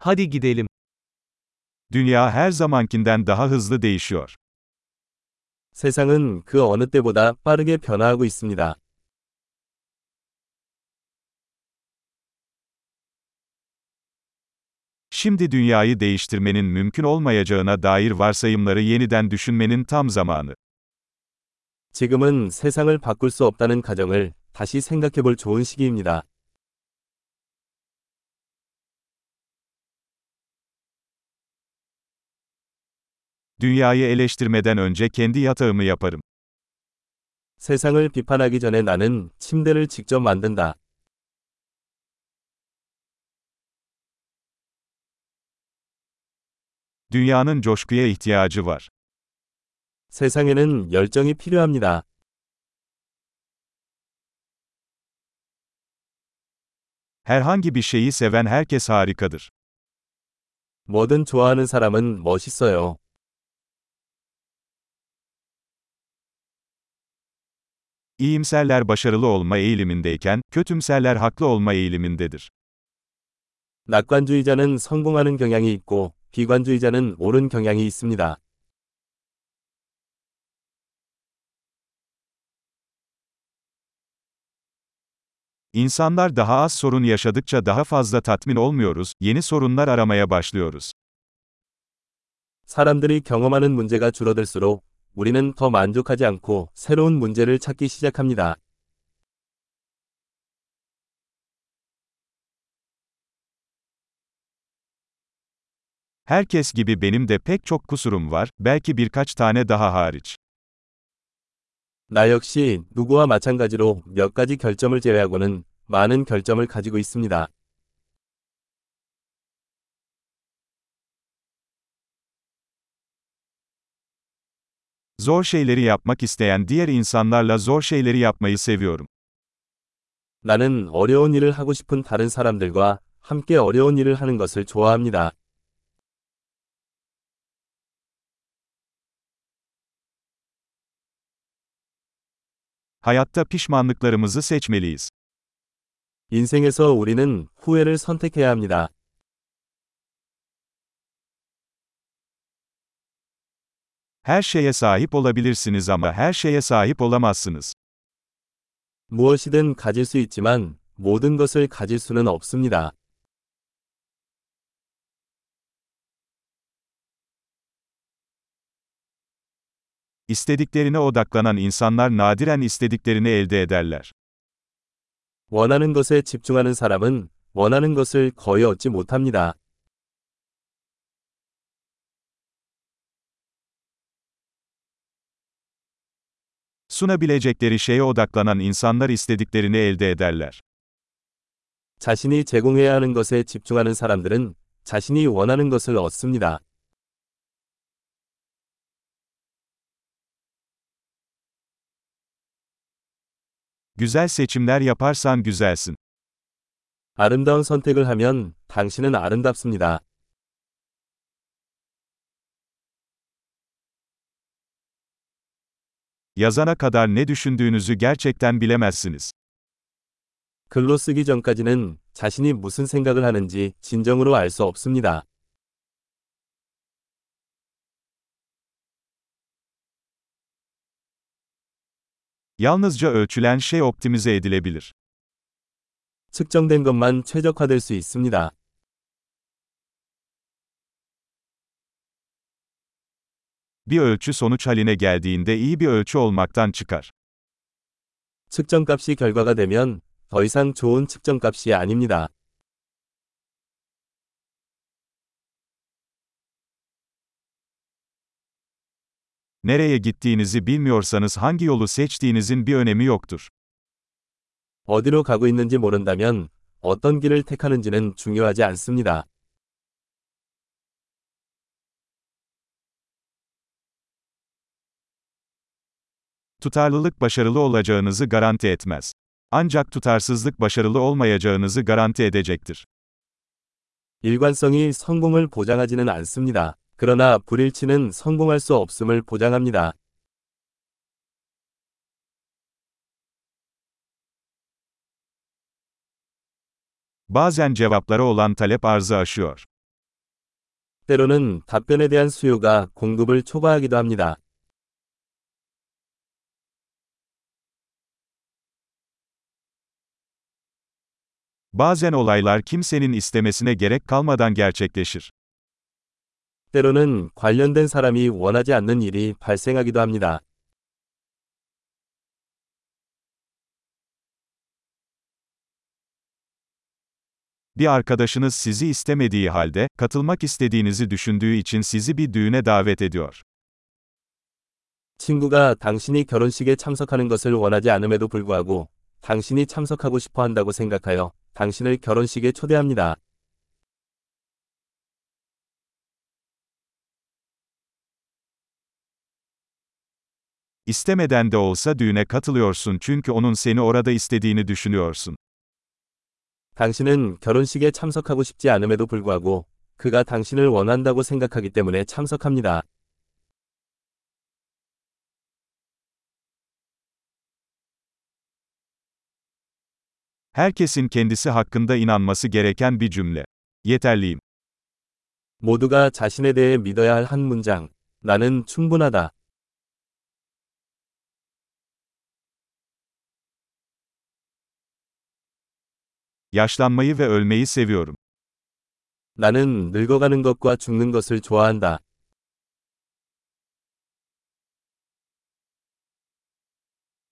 Hadi gidelim. Dünya her zamankinden daha hızlı değişiyor. 세상은 그 어느 때보다 빠르게 변화하고 있습니다. Şimdi dünyayı değiştirmenin mümkün olmayacağına dair varsayımları yeniden düşünmenin tam zamanı. 지금은 세상을 바꿀 수 없다는 가정을 다시 생각해 볼 좋은 시기입니다. Dünyayı eleştirmeden önce kendi yatağımı yaparım. 세상을 비판하기 전에 나는 침대를 직접 만든다. Dünyanın coşkuya ihtiyacı var. 세상에는 열정이 필요합니다. Herhangi bir şeyi seven herkes harikadır. 뭐든 좋아하는 사람은 멋있어요. İyimserler başarılı olma eğilimindeyken, kötümserler haklı olma eğilimindedir. 낙관주의자는 성공하는 경향이 있고, 비관주의자는 옳은 경향이 있습니다. İnsanlar daha az sorun yaşadıkça daha fazla tatmin olmuyoruz, yeni sorunlar aramaya başlıyoruz. 사람들이 경험하는 문제가 줄어들수록 우리는 더 만족하지 않고 새로운 문제를 찾기 시작합니다. Herkes gibi benim de pek çok kusurum var, belki birkaç tane daha hariç. 나 역시 누구와 마찬가지로 몇 가지 결점을 제외하고는 많은 결점을 가지고 있습니다. Zor şeyleri yapmak isteyen diğer insanlarla zor şeyleri yapmayı seviyorum. 나는 어려운 일을 하고 싶은 다른 사람들과 함께 어려운 일을 하는 것을 좋아합니다. Hayatta pişmanlıklarımızı seçmeliyiz. 인생에서 우리는 후회를 선택해야 합니다. Her şeye sahip olabilirsiniz ama her şeye sahip olamazsınız. 무엇이든 가질 수 있지만 모든 것을 가질 수는 없습니다. İstediklerine odaklanan insanlar nadiren istediklerini elde ederler. 원하는 것에 집중하는 사람은 원하는 것을 거의 얻지 못합니다. sunabilecekleri şeye odaklanan insanlar istediklerini elde ederler. 자신이 제공해야 하는 것에 집중하는 사람들은 자신이 원하는 것을 얻습니다. Güzel seçimler yaparsan güzelsin. 아름다운 선택을 하면 당신은 아름답습니다. yazana kadar ne düşündüğünüzü gerçekten bilemezsiniz. 글로 쓰기 전까지는 자신이 무슨 생각을 하는지 진정으로 알 수 없습니다. Yalnızca ölçülen şey optimize edilebilir. 측정된 것만 최적화될 수 있습니다. bir ölçü sonuç haline geldiğinde iyi bir ölçü olmaktan çıkar. 측정값이 결과가 되면 더 이상 좋은 측정값이 아닙니다. Nereye gittiğinizi bilmiyorsanız hangi yolu seçtiğinizin bir önemi yoktur. 어디로 가고 있는지 모른다면 어떤 길을 택하는지는 중요하지 않습니다. Tutarlılık başarılı olacağınızı garanti etmez. Ancak tutarsızlık başarılı olmayacağınızı garanti edecektir. 일관성이 성공을 보장하지는 않습니다. 그러나 불일치는 성공할 수 없음을 보장합니다. Bazen cevaplara olan talep arzı aşıyor. 때로는 답변에 대한 수요가 공급을 초과하기도 합니다. Bazen olaylar kimsenin istemesine gerek kalmadan gerçekleşir. 때로는 관련된 사람이 원하지 않는 일이 발생하기도 합니다. Bir arkadaşınız sizi istemediği halde katılmak istediğinizi düşündüğü için sizi bir düğüne davet ediyor. 친구가 당신이 결혼식에 참석하는 것을 원하지 않음에도 불구하고 당신이 참석하고 싶어 한다고 생각하여 당신을 결혼식에 초대합니다. İstemeden de olsa düğüne katılıyorsun çünkü onun seni orada istediğini düşünüyorsun. 당신은 결혼식에 참석하고 싶지 않음에도 불구하고 그가 당신을 원한다고 생각하기 때문에 참석합니다. Herkesin kendisi hakkında inanması gereken bir cümle. Yeterliyim. 모두가 자신에 대해 믿어야 할 한 문장. 나는 충분하다. Yaşlanmayı ve ölmeyi seviyorum. 나는 늙어가는 것과 죽는 것을 좋아한다.